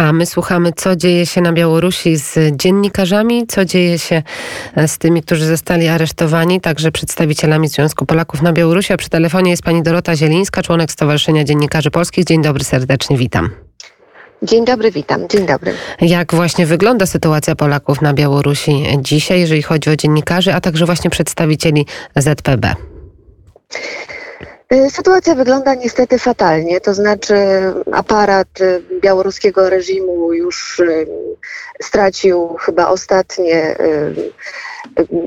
A my słuchamy, co dzieje się na Białorusi z dziennikarzami, co dzieje się e, z tymi, którzy zostali aresztowani, także przedstawicielami Związku Polaków na Białorusi. A przy telefonie jest pani Dorota Zielińska, członek Stowarzyszenia Dziennikarzy Polskich. Dzień dobry, serdecznie witam. Dzień dobry, witam. Dzień dobry. Jak właśnie wygląda sytuacja Polaków na Białorusi dzisiaj, jeżeli chodzi o dziennikarzy, a także właśnie przedstawicieli ZPB? Y, sytuacja wygląda niestety fatalnie, to znaczy aparat y, białoruskiego reżimu już y, stracił chyba ostatnie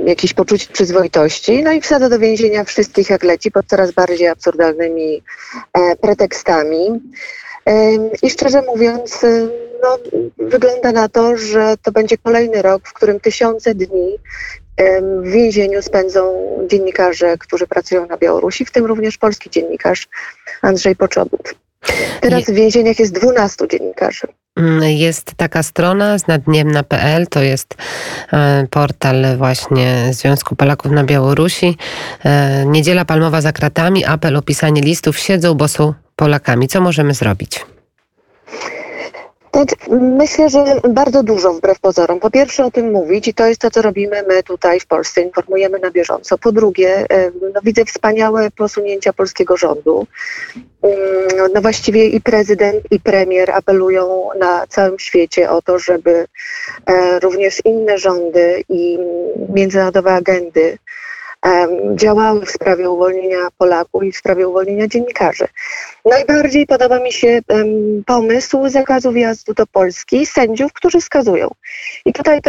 jakieś poczucie przyzwoitości, no i wsadza do więzienia wszystkich jak leci pod coraz bardziej absurdalnymi e, pretekstami. I szczerze mówiąc, no, wygląda na to, że to będzie kolejny rok, w którym tysiące dni w więzieniu spędzą dziennikarze, którzy pracują na Białorusi, w tym również polski dziennikarz Andrzej Poczobut. Teraz w więzieniach jest 12 dziennikarzy. Mm, jest taka strona znadniemna.pl, to jest e, portal właśnie Związku Polaków na Białorusi. E, Niedziela Palmowa za kratami, apel o pisanie listów, siedzą, bo są Polakami. Co możemy zrobić? Myślę, że bardzo dużo wbrew pozorom. Po pierwsze o tym mówić i to jest to, co robimy my tutaj w Polsce, informujemy na bieżąco. Po drugie, no, widzę wspaniałe posunięcia polskiego rządu. Mm, no właściwie i prezydent, i premier apelują na całym świecie o to, żeby e, również inne rządy i międzynarodowe agendy działały w sprawie uwolnienia Polaków i w sprawie uwolnienia dziennikarzy. Najbardziej podoba mi się pomysł zakazu wjazdu do Polski sędziów, którzy skazują. I tutaj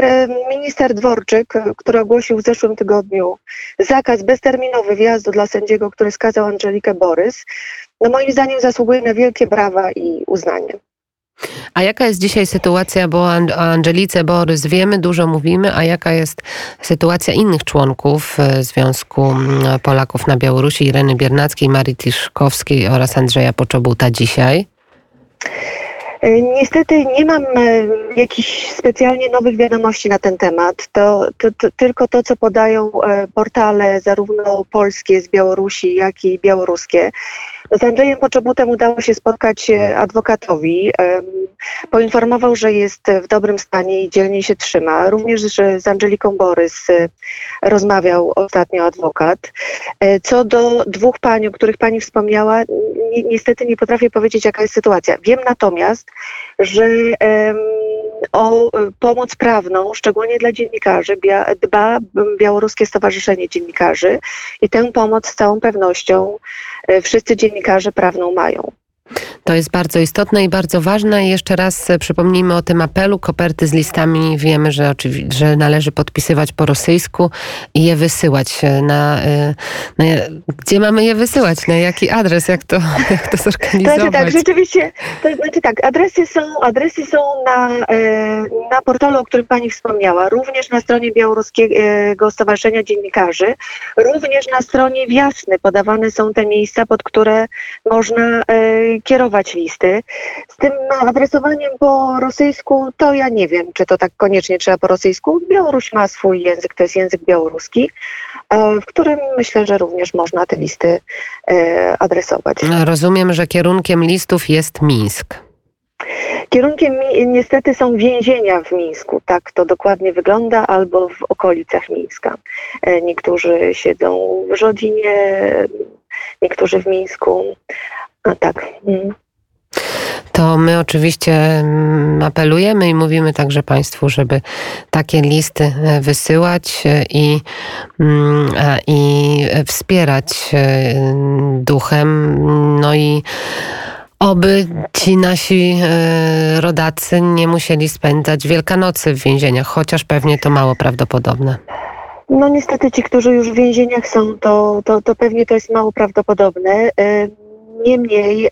minister Dworczyk, który ogłosił w zeszłym tygodniu zakaz bezterminowy wjazdu dla sędziego, który skazał Angelikę Borys, no moim zdaniem zasługuje na wielkie brawa i uznanie. A jaka jest dzisiaj sytuacja, bo o Angelice Borys wiemy, dużo mówimy, a jaka jest sytuacja innych członków e, Związku Polaków na Białorusi, Ireny Biernackiej, Marii Tiszkowskiej oraz Andrzeja Poczobuta dzisiaj? E, niestety nie mam e, jakichś specjalnie nowych wiadomości na ten temat. To, to, to, tylko to, co podają portale zarówno polskie z Białorusi, jak i białoruskie. Z Andrzejem Poczobutem udało się spotkać adwokatowi. Poinformował, że jest w dobrym stanie i dzielnie się trzyma. Również że z Angeliką Borys e, rozmawiał ostatnio adwokat. E, co do dwóch pań, o których pani wspomniała, ni niestety nie potrafię powiedzieć, jaka jest sytuacja. Wiem natomiast, że o pomoc prawną, szczególnie dla dziennikarzy, dba Białoruskie Stowarzyszenie Dziennikarzy i tę pomoc z całą pewnością e, wszyscy dziennikarze prawną mają. To jest bardzo istotne i bardzo ważne. Jeszcze raz e, przypomnijmy o tym apelu. Koperty z listami wiemy, że, że należy podpisywać po rosyjsku i je wysyłać. E, na, e, na, gdzie mamy je wysyłać? Na jaki adres? Jak to, jak to zorganizować? Znaczy tak, rzeczywiście. To znaczy tak, adresy są, adresy są na, na portalu, o którym Pani wspomniała. Również na stronie Białoruskiego Stowarzyszenia Dziennikarzy. Również na stronie Wiasny podawane są te miejsca, pod które można kierować listy. Z tym adresowaniem po rosyjsku, to ja nie wiem, czy to tak koniecznie trzeba po rosyjsku. Białoruś ma swój język, to jest język białoruski, e, w którym myślę, że również można te listy e, adresować. Rozumiem, że kierunkiem listów jest Mińsk. Kierunkiem niestety są więzienia w Mińsku, tak to dokładnie wygląda, albo w okolicach Mińska. E, niektórzy siedzą w Żodzinie, niektórzy w Mińsku, a tak. Mm. To my oczywiście mm, apelujemy i mówimy także Państwu, żeby takie listy e, wysyłać e, i, mm, i wspierać e, duchem. No i oby ci nasi rodacy nie musieli spędzać Wielkanocy w więzieniach, chociaż pewnie to mało prawdopodobne. No niestety ci, którzy już w więzieniach są, to, to, to pewnie to jest mało prawdopodobne. Niemniej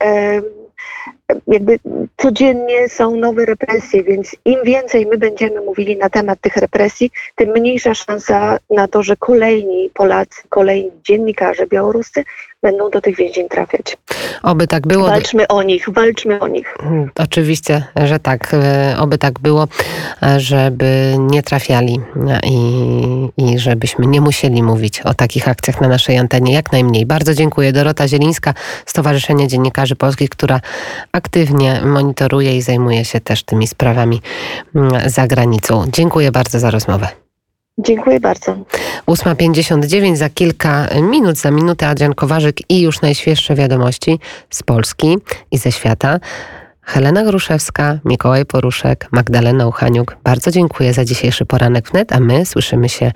jakby codziennie są nowe represje, więc im więcej my będziemy mówili na temat tych represji, tym mniejsza szansa na to, że kolejni Polacy, kolejni dziennikarze białoruscy będą do tych więzień trafiać. Oby tak było. Walczmy o nich, walczmy o nich. Mm, oczywiście, że tak. E, oby tak było, e, żeby nie trafiali e, i, i żebyśmy nie musieli mówić o takich akcjach na naszej antenie jak najmniej. Bardzo dziękuję. Dorota Zielińska, Stowarzyszenie Dziennikarzy Polskich, która aktywnie monitoruje i zajmuje się też tymi sprawami mm, za granicą. Dziękuję bardzo za rozmowę. Dziękuję bardzo. 8.59 za kilka minut, za minutę Adrian Kowarzyk i już najświeższe wiadomości z Polski i ze świata. Helena Gruszewska, Mikołaj Poruszek, Magdalena Uchaniuk. Bardzo dziękuję za dzisiejszy poranek wnet, a my słyszymy się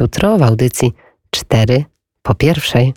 jutro w audycji 4 po pierwszej.